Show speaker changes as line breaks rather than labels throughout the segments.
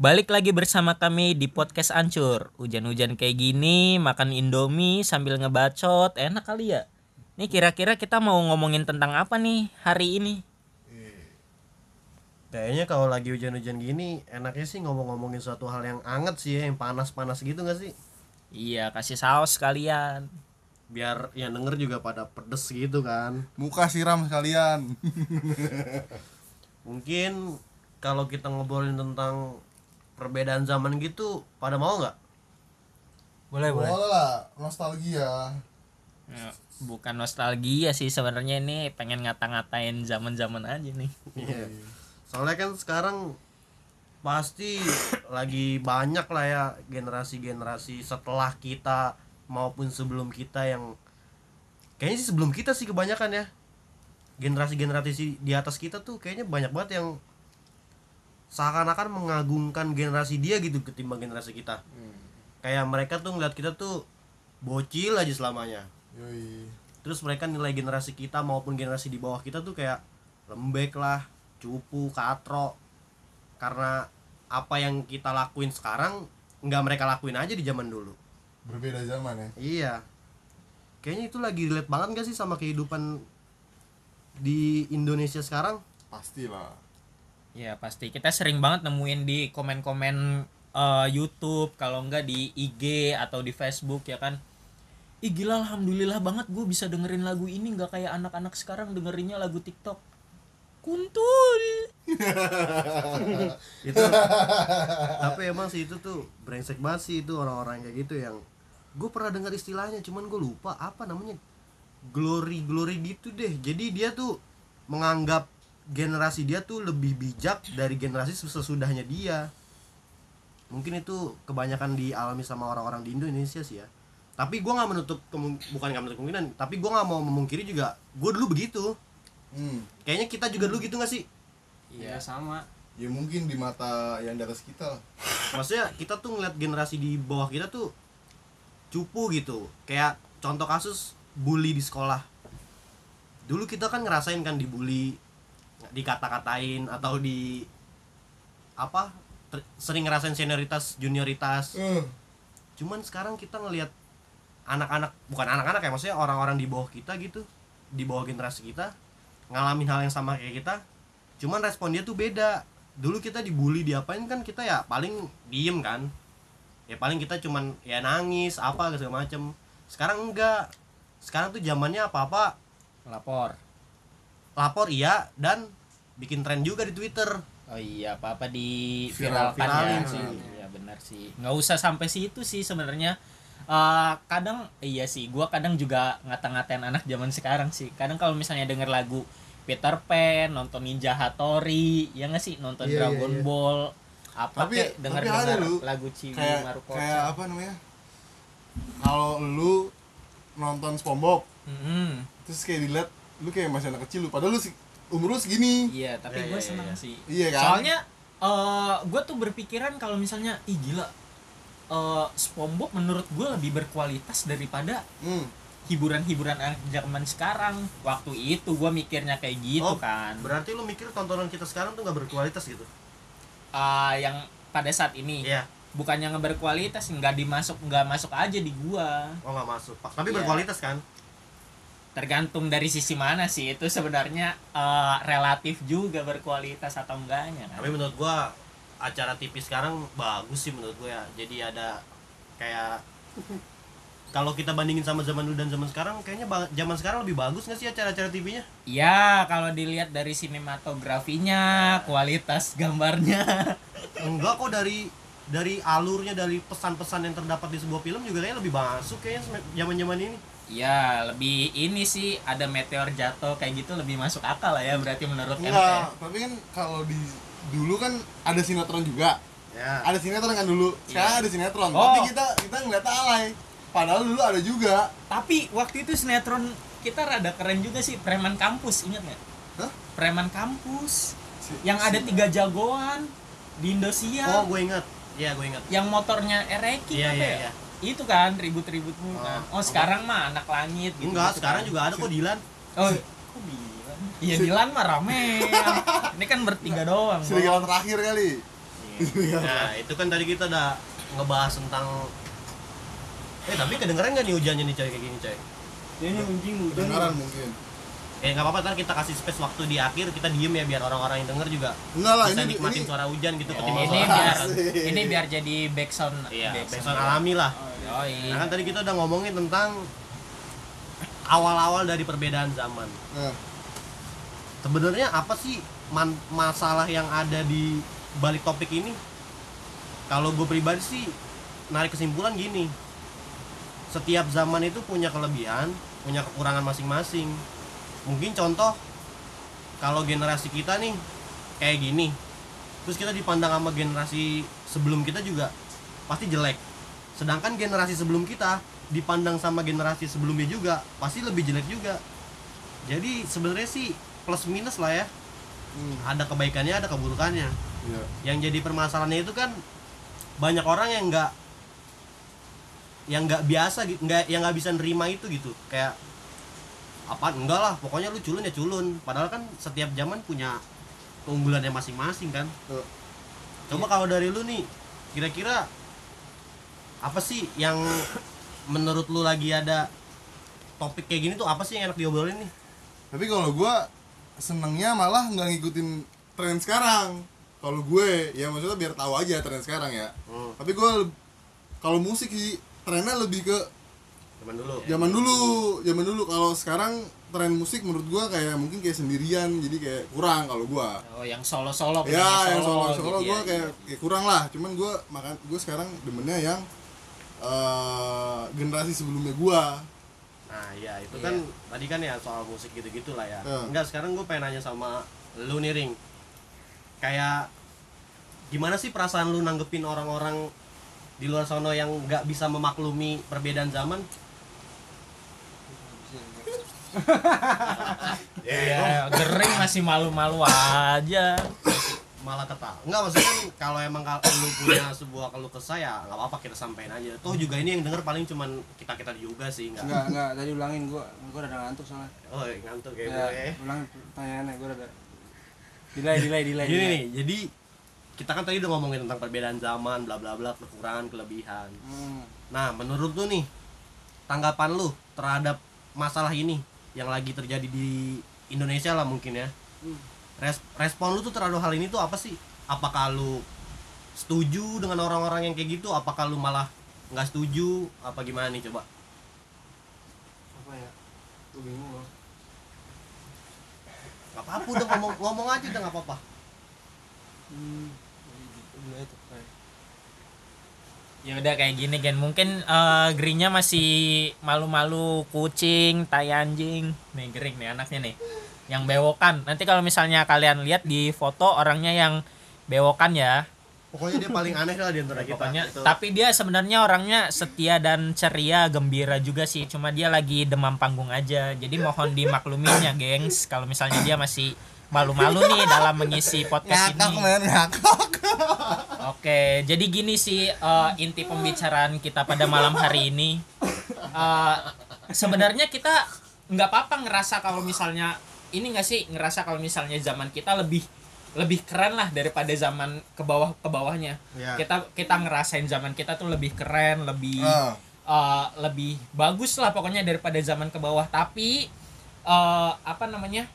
Balik lagi bersama kami di podcast Ancur. Hujan-hujan kayak gini, makan Indomie sambil ngebacot, enak kali ya. Nih kira-kira kita mau ngomongin tentang apa nih hari ini?
Kayaknya kalau lagi hujan-hujan gini enaknya sih ngomong-ngomongin suatu hal yang anget sih ya, yang panas-panas gitu gak sih?
Iya, kasih saus sekalian.
Biar yang denger juga pada pedes gitu kan.
muka siram sekalian
Mungkin kalau kita ngobrolin tentang perbedaan zaman gitu, pada mau nggak?
Boleh,
boleh lah nostalgia
Ya, bukan nostalgia sih sebenarnya ini pengen ngata-ngatain zaman-zaman aja nih.
Iya. Soalnya kan sekarang pasti lagi banyak lah ya generasi-generasi setelah kita maupun sebelum kita yang kayaknya sih sebelum kita sih kebanyakan ya generasi-generasi di atas kita tuh kayaknya banyak banget yang seakan-akan mengagungkan generasi dia gitu ketimbang generasi kita. Kayak mereka tuh ngeliat kita tuh bocil aja selamanya.
Yoi.
Terus mereka nilai generasi kita maupun generasi di bawah kita tuh kayak lembek lah cupu katro karena apa yang kita lakuin sekarang nggak mereka lakuin aja di zaman dulu.
Berbeda zaman ya?
Iya. Kayaknya itu lagi relate banget gak sih sama kehidupan di Indonesia sekarang?
Pastilah
Ya pasti kita sering banget nemuin di komen-komen eh, YouTube kalau enggak di IG atau di Facebook ya kan. Ih gila alhamdulillah banget gue bisa dengerin lagu ini nggak kayak anak-anak sekarang dengerinnya lagu TikTok. Kuntul.
itu tapi emang sih itu tuh brengsek banget sih itu orang-orang kayak gitu yang gue pernah dengar istilahnya cuman gue lupa apa namanya glory glory gitu deh jadi dia tuh menganggap generasi dia tuh lebih bijak dari generasi sesudahnya dia. Mungkin itu kebanyakan dialami sama orang-orang di Indonesia sih ya. Tapi gue nggak menutup bukan nggak menutup kemungkinan tapi gue nggak mau memungkiri juga gue dulu begitu.
Hmm.
Kayaknya kita juga dulu gitu gak sih?
Iya sama.
ya mungkin di mata yang di atas kita lah.
Maksudnya kita tuh ngeliat generasi di bawah kita tuh cupu gitu. Kayak contoh kasus bully di sekolah. Dulu kita kan ngerasain kan dibully dikata-katain atau di apa ter- sering ngerasain senioritas junioritas.
Eh,
cuman sekarang kita ngelihat anak-anak bukan anak-anak ya maksudnya orang-orang di bawah kita gitu di bawah generasi kita ngalamin hal yang sama kayak kita cuman respon dia tuh beda. Dulu kita dibully diapain kan kita ya paling diem kan. Ya paling kita cuman ya nangis apa segala macem. Sekarang enggak. Sekarang tuh zamannya apa apa
Lapor.
lapor iya dan bikin tren juga di twitter
Oh iya apa-apa di
Viral-
viralin
ya.
sih.
Iya benar sih. nggak usah sampai situ sih sebenarnya. Eh, kadang iya sih gua kadang juga ngata-ngatain anak zaman sekarang sih kadang kalau misalnya denger lagu Peter Pan nonton Ninja Hattori ya nggak sih nonton
Iya, iya,
Dragon
iya.
Ball apa
Tapi-
kek denger
tapi ada
denger
lu,
lagu Ciwi
kayak
Maruko
kayak apa namanya kalau lu nonton SpongeBob
Mm-mm.
terus kayak dilihat lu kayak masih anak kecil lu padahal lu si- umur lu segini.
Iya tapi
Iya,
gue
iya,
senang
iya.
sih.
Iya kan?
Soalnya eh gue tuh berpikiran kalau misalnya ih gila. Eh SpongeBob menurut gue lebih berkualitas daripada
hmm.
hiburan-hiburan anak zaman sekarang. Waktu itu gue mikirnya kayak gitu
Oh,
kan.
berarti lu mikir tontonan kita sekarang tuh nggak berkualitas gitu?
Ah, yang pada saat ini.
Iya.
Bukannya nggak berkualitas nggak dimasuk nggak masuk aja di gua.
Oh nggak masuk. Tapi
Iya.
berkualitas kan
tergantung dari sisi mana sih. Itu sebenarnya eh, relatif juga berkualitas atau enggaknya kan?
Tapi menurut gua acara TV sekarang bagus sih menurut gua ya. Jadi ada kayak kalau kita bandingin sama zaman dulu dan zaman sekarang kayaknya zaman sekarang lebih bagus nggak sih acara-acara TV-nya
ya kalau dilihat dari sinematografinya kualitas gambarnya.
Enggak kok dari dari alurnya dari pesan-pesan yang terdapat di sebuah film juga kayaknya lebih masuk kayaknya zaman-zaman ini
ya lebih ini sih ada meteor jatuh kayak gitu lebih masuk akal lah ya berarti menurut MT
enggak tapi kan kalau di dulu kan ada sinetron juga.
Ya.
Ada sinetron kan dulu. Sekarang
Iya.
ada sinetron.
Oh.
tapi kita kita ngeliat alay. Padahal dulu ada juga.
Tapi waktu itu sinetron kita rada keren juga sih preman kampus ingat nggak?
Hah?
preman kampus.
Si-
yang ada
si-
tiga jagoan di Indosiar.
Oh gue inget iya gue inget
yang motornya Ereki
iya
apa
iya
ya? Itu kan ribut-ribut mulu
Oh,
kan oh
apa?
sekarang mah anak langit gitu
enggak sekarang juga ada kok Dilan.
Oh kok Dilan? Iya Dilan mah rame. Ini kan bertiga doang Bang.
serigala terakhir kali.
Iya,
nah itu kan tadi kita udah ngebahas tentang eh tapi kedengeran nggak nih hujannya nih coy? Kayak gini coy.
Ini anjing udah
Kedengaran mungkin.
Eh nggak apa-apa ntar kita kasih space waktu di akhir kita diem ya biar orang-orang yang denger juga
enggak lah
bisa
ini
nikmatin
ini
suara hujan gitu
ini
ketimbang
ini
suara
biar ini biar jadi background
iya
backsound.
backsound alami lah
Yoi.
nah kan tadi kita udah ngomongin tentang awal-awal dari perbedaan zaman.
Nah,
sebenarnya apa sih man- masalah yang ada di balik topik ini? Kalau gue pribadi sih narik kesimpulan gini. Setiap zaman itu punya kelebihan punya kekurangan masing-masing. Mungkin contoh kalau generasi kita nih kayak gini. Terus kita dipandang sama generasi sebelum kita juga pasti jelek sedangkan generasi sebelum kita dipandang sama generasi sebelumnya juga pasti lebih jelek juga. Jadi sebenarnya sih plus minus lah ya.
Hmm,
ada kebaikannya ada keburukannya.
Iya.
yang jadi permasalahannya itu kan banyak orang yang nggak yang nggak biasa nggak yang nggak bisa nerima itu gitu. Kayak apa enggak lah pokoknya lu culun ya culun. Padahal kan setiap zaman punya keunggulannya masing-masing kan.
Tuh.
coba kalau dari lu nih kira-kira apa sih yang menurut lu lagi ada topik kayak gini tuh apa sih yang enak diobrolin nih
Tapi kalau gua senengnya malah nggak ngikutin tren sekarang. Kalau gue ya maksudnya biar tahu aja tren sekarang ya.
hmm,
Tapi gua leb- kalau musik sih trennya lebih ke
zaman dulu
zaman dulu, zaman dulu. Kalau sekarang tren musik menurut gua kayak mungkin kayak sendirian, jadi kayak kurang kalau gua.
oh yang solo solo
ya yang solo
gitu
solo
ya.
gue kayak, kayak kurang lah cuman gue makan gue sekarang demennya yang eh, generasi sebelumnya gue
Nah iya itu
Iya.
kan tadi kan ya soal musik gitu-gitu lah ya.
Hmm.
Enggak sekarang gue pengen nanya sama lu nih Ring. Kayak gimana sih perasaan lu nanggepin orang-orang di luar sana yang nggak bisa memaklumi perbedaan zaman?
ya gering masih malu-malu aja
Malah ketawa. Enggak maksudnya kalau emang kalau lu punya sebuah keluh kesah ya nggak apa-apa kita sampein aja. Tuh juga ini yang denger paling cuman kita-kita juga sih enggak.
enggak enggak tadi ulangin gua gua udah ngantuk soalnya
Oh ngantuk kayak
ya,
gue.
ulang pertanyaannya gua udah delay delay delay
Gini
delay.
nih, jadi kita kan tadi udah ngomongin tentang perbedaan zaman, bla bla bla, kekurangan, kelebihan.
Hmm.
Nah, menurut lu nih, tanggapan lu terhadap masalah ini yang lagi terjadi di Indonesia lah mungkin ya. Res- respon lu tuh terhadap hal ini tuh apa sih? Apakah lu setuju dengan orang-orang yang kayak gitu? Apakah lu malah nggak setuju? Apa gimana nih coba?
apa ya gua bingung loh
Gak apa-apa udah ngomong ngomong aja udah nggak apa-apa.
hmm. gitu
ya udah kayak gini kan mungkin eh Gerinya masih malu-malu kucing tai anjing nih gering nih anaknya nih yang bewokan nanti kalau misalnya kalian lihat di foto orangnya yang bewokan ya
Pokoknya dia paling aneh lah di antara kita.
pokoknya
Itu.
tapi dia sebenarnya orangnya setia dan ceria gembira juga sih cuma dia lagi demam panggung aja jadi mohon dimakluminya gengs kalau misalnya dia masih malu-malu nih dalam mengisi podcast ini
men ngakak
Oke, jadi gini sih eh, inti pembicaraan kita pada malam hari ini. Eh, Sebenarnya kita nggak apa-apa ngerasa kalau misalnya ini nggak sih ngerasa kalau misalnya zaman kita lebih lebih keren lah daripada zaman ke bawah ke bawahnya.
Ya.
Kita kita ngerasain zaman kita tuh lebih keren, lebih
Ah.
eh, lebih bagus lah pokoknya daripada zaman ke bawah. Tapi eh, apa namanya?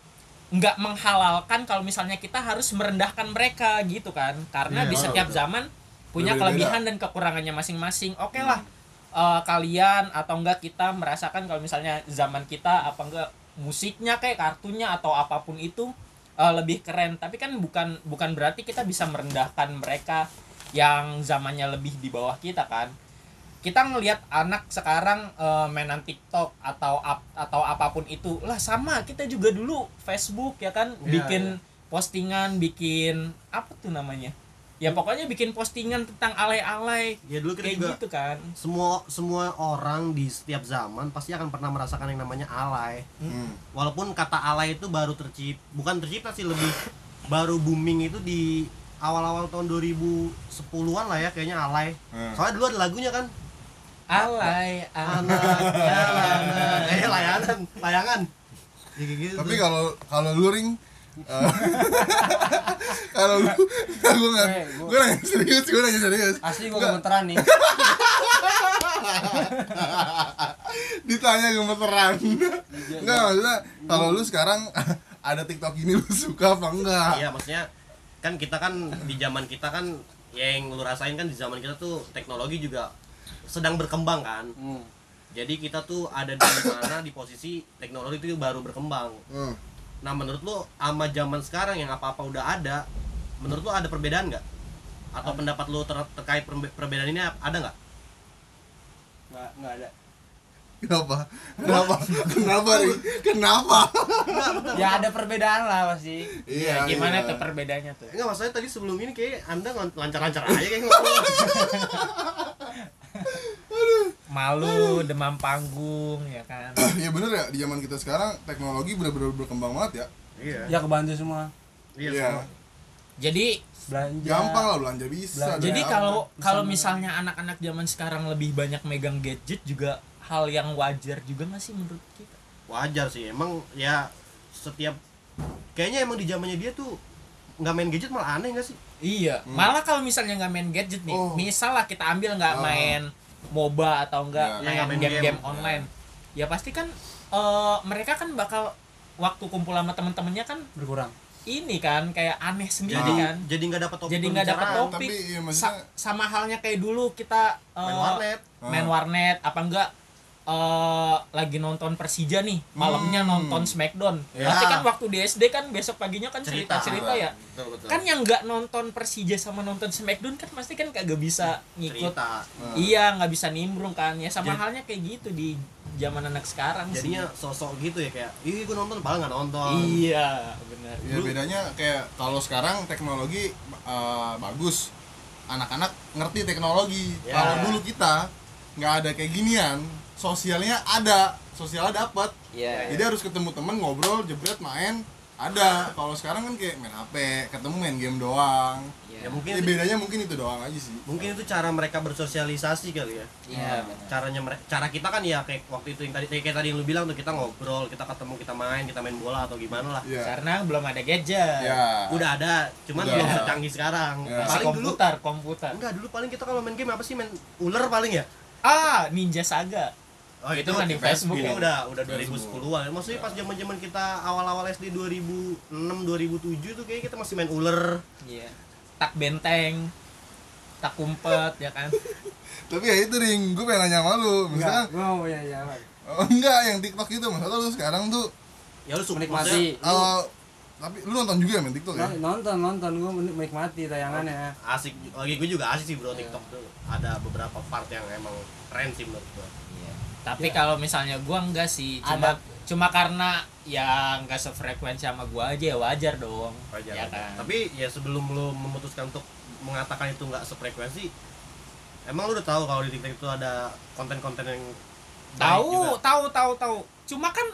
nggak menghalalkan kalau misalnya kita harus merendahkan mereka gitu kan karena
Iya,
di setiap
betul.
zaman punya
Berbeda-beda.
kelebihan dan kekurangannya masing-masing oke lah eh, kalian atau enggak kita merasakan kalau misalnya zaman kita apa enggak musiknya kayak kartunya atau apa pun itu eh, lebih keren. Tapi kan bukan bukan berarti kita bisa merendahkan mereka yang zamannya lebih di bawah kita kan? Kita ngelihat anak sekarang eh, mainan TikTok atau ap- atau apa pun itu lah sama kita juga dulu Facebook ya kan?
Iya,
bikin postingan bikin apa tuh namanya ya pokoknya bikin postingan tentang alay-alay
Ya dulu kita
kayak
juga
gitu kan
semua semua orang di setiap zaman pasti akan pernah merasakan yang namanya alay.
Hmm.
Walaupun kata alay itu baru tercipta, bukan tercipta sih lebih baru booming itu di awal-awal tahun 2010-an lah ya kayaknya alay.
Hmm.
Soalnya dulu ada lagunya kan.
alay alay
Anak eh layanan, layangan. Ya, kayak gitu.
tapi kalau kalau lu ring Eh, kalau lu gue nggak
Eh, gua-
gue nanya serius gue nanya serius.
Asli gua gemeteran nih.
ditanya gemeteran. Enggak maksudnya kalau lu sekarang ada TikTok ini lu suka apa enggak
iya maksudnya kan kita kan di zaman kita kan ya yang lu rasain kan di zaman kita tuh teknologi juga sedang berkembang kan.
Hmm.
jadi kita tuh ada di mana di posisi teknologi itu baru berkembang.
Hmm.
Nah menurut lu sama zaman sekarang yang apa apa udah ada menurut lu ada perbedaan nggak? Atau pendapat lu ter- terkait perbe- perbedaan ini ada nggak?
Nggak, nggak ada.
kenapa? Kenapa? Kenapa nih kenapa?
Ya ada perbedaan lah pasti.
iya
gimana
iya.
tuh perbedaannya tuh?
Enggak maksudnya tadi sebelum ini kayak anda lancar-lancar aja kayak ngomong
malu demam panggung ya kan
ya bener ya di zaman kita sekarang teknologi bener-bener berkembang banget ya
iya
Ya kebantu semua.
iya
Iya.
semua.
jadi
Belanja.
gampang lah belanja bisa
Belanja.
jadi kalau kalau misalnya anak-anak zaman sekarang lebih banyak megang gadget juga hal yang wajar juga nggak sih menurut kita
wajar sih emang ya setiap kayaknya emang di zamannya dia tuh nggak main gadget malah aneh nggak sih
iya
Hmm.
malah kalau misalnya nggak main gadget nih
Oh.
misal lah kita ambil nggak
Ah.
main MOBA atau enggak
Ya.
Ya,
main game-game
game.
online ya pasti kan eh, mereka kan bakal waktu kumpul sama temen-temennya kan
berkurang.
ini kan kayak aneh sendiri
jadi
kan
jadi nggak dapat topik
jadi nggak dapat topik
Tapi, iya,
Sa- sama halnya kayak dulu kita eh,
main warnet
main
Ah.
warnet apa enggak eh lagi nonton Persija nih malamnya
Hmm.
nonton Smackdown
Ya.
pasti kan waktu di SD kan besok paginya kan cerita cerita ya
betul, betul.
kan yang nggak nonton Persija sama nonton Smackdown kan pasti kan kagak bisa ngikut
cerita
Ah.
iya nggak bisa nimbrung kan ya sama
Jadi-
halnya kayak gitu di zaman anak sekarang sih.
jadinya sosok gitu ya kayak ih gue nonton padahal nggak nonton
iya benar
ya bedanya kayak kalau sekarang teknologi eh, bagus anak-anak ngerti teknologi
Ya.
kalau dulu kita nggak ada kayak ginian sosialnya ada sosialnya dapat
iya.
Jadi harus ketemu temen ngobrol jebret main. Ada. Kalau sekarang kan kayak main hp ketemu main game doang.
Ya
ya
mungkin
bedanya mungkin itu doang aja sih.
Mungkin itu cara mereka bersosialisasi kali ya.
Iya benar.
caranya mereka cara kita kan ya kayak waktu itu yang tadi kayak tadi yang lu bilang tuh kita ngobrol kita ketemu kita main kita main bola atau gimana lah.
Iya.
karena belum ada gadget.
Ya
udah ada cuman
Udah.
belum secanggih sekarang.
Ya.
masih
paling dulu
komputer komputer.
Enggak dulu paling kita kalau main game apa sih? Main ular paling ya?
Ah Ninja Saga
oh
itu mah di Facebook
itu
ya?
Udah udah
Facebook.
2010-an maksudnya pas zaman zaman kita awal-awal SD 2006 2007 tuh kayak kita masih main ular.
Iya. Tak benteng tak kumpet ya kan?
Tapi ya itu ring. Gue pengen nanya sama lu.
Gua mau punya jawaban.
oh, enggak yang tiktok itu. Maksudnya lu sekarang tuh
ya lu suka
Menikmati.
eh, tapi lu nonton juga ya main tiktok ya?
Non- Nonton, nonton. Gua menikmati tayangannya.
asik lagi gue juga asik sih bro
Iya.
TikTok. tuh ada beberapa part yang emang keren sih menurut gue
tapi
Ya.
kalau misalnya gua enggak sih cuma
Ada.
cuma karena ya enggak sefrekuensi sama gua aja ya wajar dong
Wajar,
ya
wajar.
kan
tapi ya sebelum lu memutuskan untuk mengatakan itu nggak sefrekuensi emang lu udah tahu kalau di TikTok itu ada konten-konten yang
tahu
juga?
tahu tahu tahu cuma kan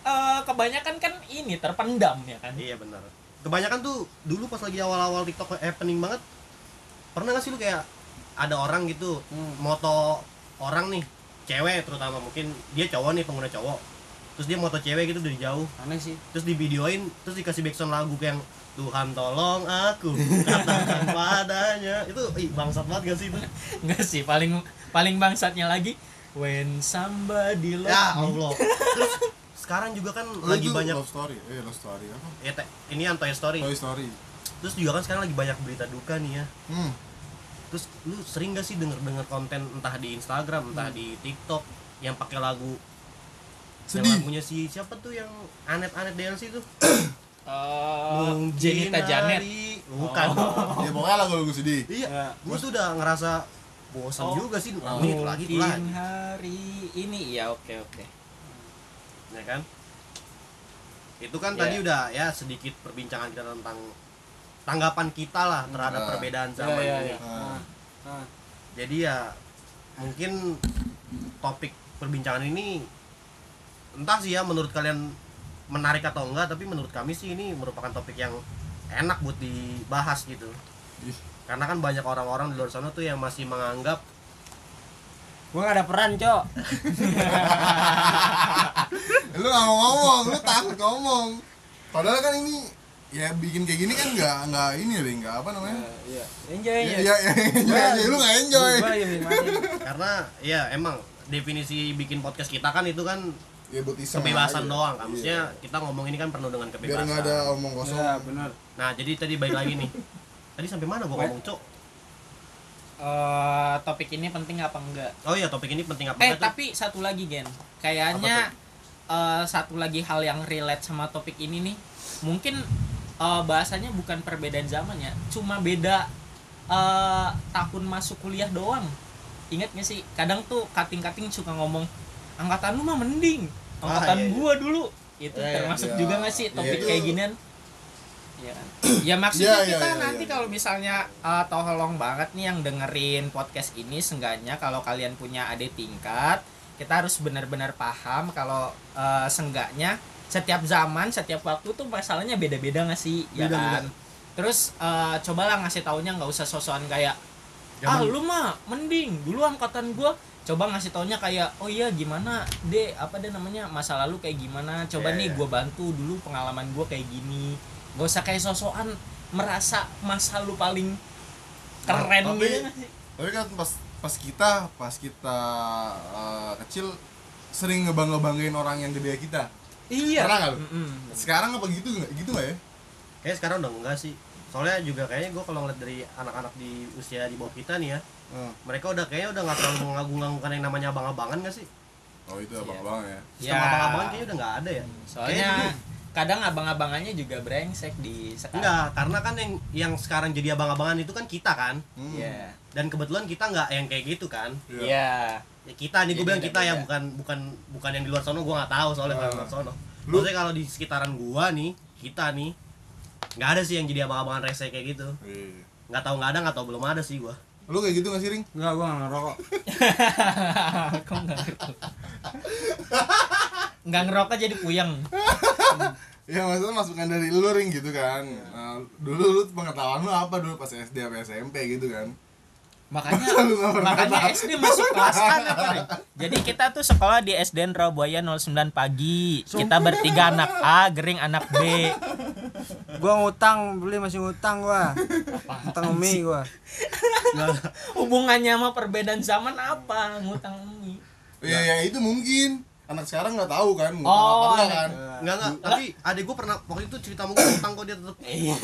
eh, kebanyakan kan ini terpendam ya kan
iya benar kebanyakan tuh dulu pas lagi awal-awal TikTok happening banget pernah gak sih lu kayak ada orang gitu
Hmm.
moto orang nih cewek terutama mungkin dia cowok nih pengguna cowok. Terus dia moto cewek gitu dari jauh.
Aneh sih.
terus di videoin terus dikasih backsound lagu kayak yang Tuhan tolong aku katakan padanya. Itu ih, bangsat banget gak sih itu?
Enggak sih paling paling bangsatnya lagi when somebody love
ya Allah. Terus sekarang juga kan
Lu
lagi banyak
love story eh love story apa?
Ya ini yang Toy Story.
Toy Story.
Terus juga kan sekarang lagi banyak berita duka nih ya.
Hmm
terus lu sering gak sih denger denger konten entah di Instagram entah di TikTok yang pakai lagu yang
sedih
lagunya si siapa tuh yang anet-anet DLC tuh
Eh,
Mungkin
Jenita Janet.
Bukan.
Ya pokoknya lagu-lagu sedih.
Iya
Ya.
gue tuh udah ngerasa bosan
Oh.
juga sih.
Oh.
ini itu lagi itu lagi.
hari ini. Ya oke oke.
Ya kan? Itu kan
Ya.
tadi udah ya sedikit perbincangan kita tentang tanggapan kita lah terhadap
Nah.
perbedaan
Ya,
zaman
ya,
ini
ya. Nah, nah.
jadi ya mungkin topik perbincangan ini entah sih ya menurut kalian menarik atau enggak tapi menurut kami sih ini merupakan topik yang enak buat dibahas gitu
Ih.
karena kan banyak orang-orang di luar sana tuh yang masih menganggap
Gua gak ada peran, Cok.
lu gak mau ngomong lu takut ngomong padahal kan ini ya bikin kayak gini kan nggak nggak ini deh nggak apa namanya?
Iya enjoy
ya
enjoy
ya, ya, enjoy aja lu nggak enjoy.
Karena ya emang definisi bikin podcast kita kan itu kan
ya buat iseng
kebebasan
aja.
doang. Kan
Iya.
maksudnya kita ngomong ini kan penuh dengan
biar
kebebasan
nggak ada omong kosong.
Ya benar.
Nah jadi tadi baik lagi nih. Tadi sampai mana gua ngomong cok
Eh, topik ini penting apa enggak?
Oh iya topik ini penting apa
eh
enggak, Cok?
tapi satu lagi gen. Kayaknya eh, satu lagi hal yang relate sama topik ini nih. Mungkin eh, bahasanya bukan perbedaan zaman ya cuma beda eh, tahun masuk kuliah doang ingat gak sih kadang tuh kating-kating suka ngomong angkatan lu mah mending
Ah,
angkatan
iya, iya.
gua dulu itu
Iya, iya.
termasuk
Iya.
juga gak sih topik
Iya.
kayak ginian Iya kan? ya maksudnya
Iya, iya,
kita
iya,
nanti
iya.
kalau misalnya uh, tolong banget nih yang dengerin podcast ini seenggaknya kalau kalian punya adik tingkat kita harus benar-benar paham kalau uh, seenggaknya setiap zaman setiap waktu tuh masalahnya beda-beda nggak sih? Ya
Beda-beda.
kan? Terus uh, cobalah ngasih taunya nggak usah sosokan kayak ah
Zaman-
lu mah mending dulu angkatan gua. Coba ngasih taunya kayak oh iya gimana deh apa deh namanya? Masa lalu kayak gimana? Coba
Iya,
nih
iya.
gua bantu dulu pengalaman gua kayak gini. Gak usah kayak sosokan merasa masa lu paling keren
Tapi-
gitu
tapi kan pas pas kita pas kita eh, kecil sering ngebangga banggain orang yang gede kita
iya
Pernah nggak lu?
Mm-mm.
sekarang apa gitu nggak gitu nggak ya
Kayaknya sekarang udah enggak sih soalnya juga kayaknya gue kalau ngeliat dari anak-anak di usia di bawah kita nih ya
Hmm.
mereka udah kayaknya udah nggak terlalu mengagung-agungkan yang namanya abang-abangan gak sih
oh itu
Iya.
abang abang ya
Ya.
sistem abang-abangan kayaknya udah nggak ada ya
soalnya
Kayaknya dulu-
kadang abang-abangannya juga brengsek di sekarang
enggak karena kan yang yang sekarang jadi abang-abangan itu kan kita kan
Hmm.
iya
dan kebetulan kita nggak yang kayak gitu kan
Iya.
iya
ya kita nih gue
Jadi
bilang kita ya bukan bukan bukan yang di luar sono gue nggak tahu soalnya kalau
Ah.
di luar sono
Lu-
maksudnya kalau di sekitaran gua nih kita nih nggak ada sih yang jadi abang-abangan rese kayak gitu.
Iya.
nggak tahu nggak ada nggak tahu belum ada sih gua.
Lu kayak gitu nggak sih ring?
Enggak gua nggak ngerokok.
Kok nggak ngerokok? Nggak ngerokok jadi puyeng.
Ya maksudnya masukan dari lu ring gitu kan. Nah, Dulu lu pengetahuan lu apa? Dulu pas SD apa SMP gitu kan
makanya makanya. SD masuk kelas kan apa nih? jadi kita tuh sekolah di SDN Rawabuaya 09 pagi. Kita bertiga anak A gering anak B.
Gua ngutang beli masih ngutang gua. Ngutang mie gua.
Hubungannya sama perbedaan zaman apa? Ngutang mie
Ya, ya itu mungkin anak sekarang nggak tahu kan
Oh,
apa enggak
anak-
kan.
Nggak nggak tapi adik gua pernah waktu itu cerita mungkin utang kok dia tetep
iya.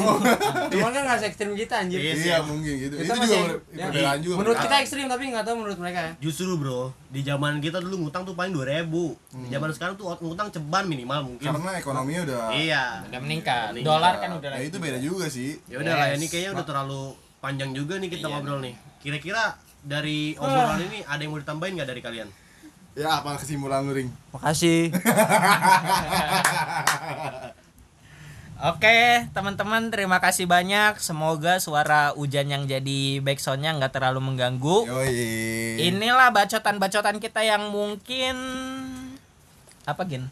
Cuman kan nggak se ekstrim kita anjir.
Iya.
Iya. mungkin gitu.
Kita
Itu
masih-
juga
ya.
perbedaan juga
menurut kita ekstrim tapi nggak tahu menurut mereka. Ya
justru bro di zaman kita dulu ngutang tuh paling 2000 di zaman sekarang tuh ngutang ceban minimal mungkin.
Karena ekonominya udah
iya.
Udah meningkat.
Meningkat.
dolar kan udah
Ya
naik
itu beda juga sih.
Ya udah lah
Yes.
ini kayaknya udah terlalu panjang juga nih kita
Iya.
ngobrol nih. Kira-kira dari obrolan ini ada yang mau ditambahin nggak dari kalian
Ya apa kesimpulan lu ring?
Makasih.
Oke, teman-teman, terima kasih banyak. Semoga suara hujan yang jadi backsoundnya nggak terlalu mengganggu.
Yoi.
Inilah bacotan-bacotan kita yang mungkin apa gin?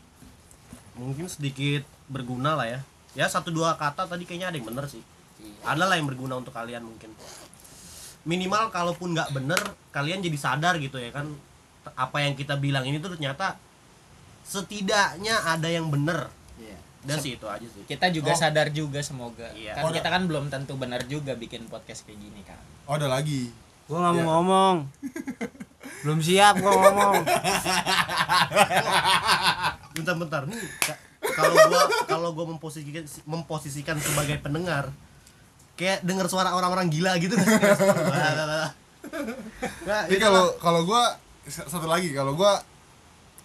mungkin sedikit berguna lah ya. Ya satu dua kata tadi kayaknya ada yang bener sih. Ada lah yang berguna untuk kalian mungkin. Minimal kalaupun nggak bener kalian jadi sadar gitu ya kan apa yang kita bilang ini tuh ternyata setidaknya ada yang bener dan sih itu aja sih.
Kita juga
Oh.
sadar juga semoga.
Iya.
Kan
Oh,
kita kan belum tentu benar juga bikin podcast kayak gini kan.
Oh ada lagi.
Gua nggak mau
Iya.
ngomong. Belum siap gua ngomong.
Bentar-bentar nih Ka- kalau gua kalau gua memposisikan memposisikan sebagai pendengar kayak dengar suara orang-orang gila gitu Nah,
Tapi
itu
kalau kalau gua satu lagi kalau gua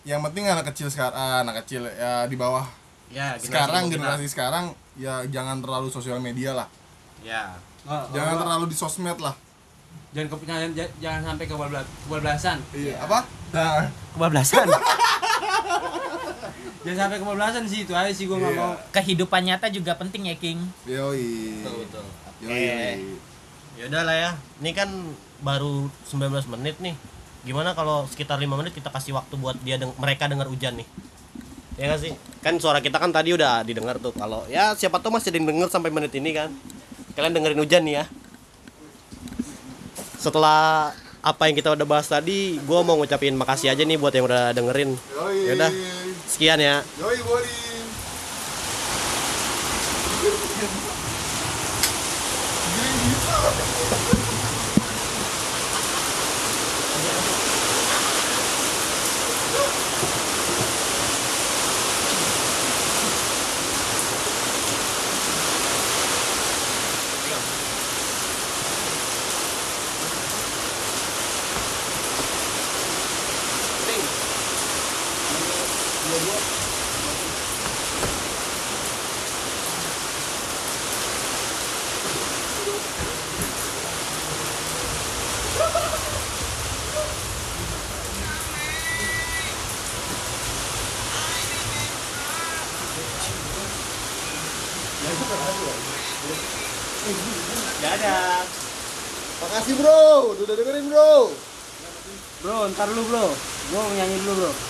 yang penting anak kecil sekarang anak kecil ya di bawah
ya generasi
sekarang
kita.
generasi sekarang ya jangan terlalu sosial media lah
ya
jangan terlalu di sosmed lah
jangan ke, jangan, jangan sampai kebablas kebablasan
iya apa nah,
Kebablasan.
jangan sampai kebablasan sih itu aja sih gua nggak
Iya.
mau
Kehidupan nyata juga penting ya, King.
yoi
betul betul
yoi,
Eh.
yoi.
Yaudah lah ya, ini kan baru 19 menit nih. Gimana kalau sekitar 5 menit kita kasih waktu buat dia deng- mereka dengar hujan nih? Ya gak sih? Kan suara kita kan tadi udah didengar tuh. Kalau ya siapa tahu masih denger sampai menit ini kan. Kalian dengerin hujan nih ya. Setelah apa yang kita udah bahas tadi, gua mau ngucapin makasih aja nih buat yang udah dengerin.
yoi
Yaudah. Sekian ya.
yoi
Dadah.
Makasih bro, udah dengerin bro.
Bro, ntar lu bro, gue nyanyi dulu bro.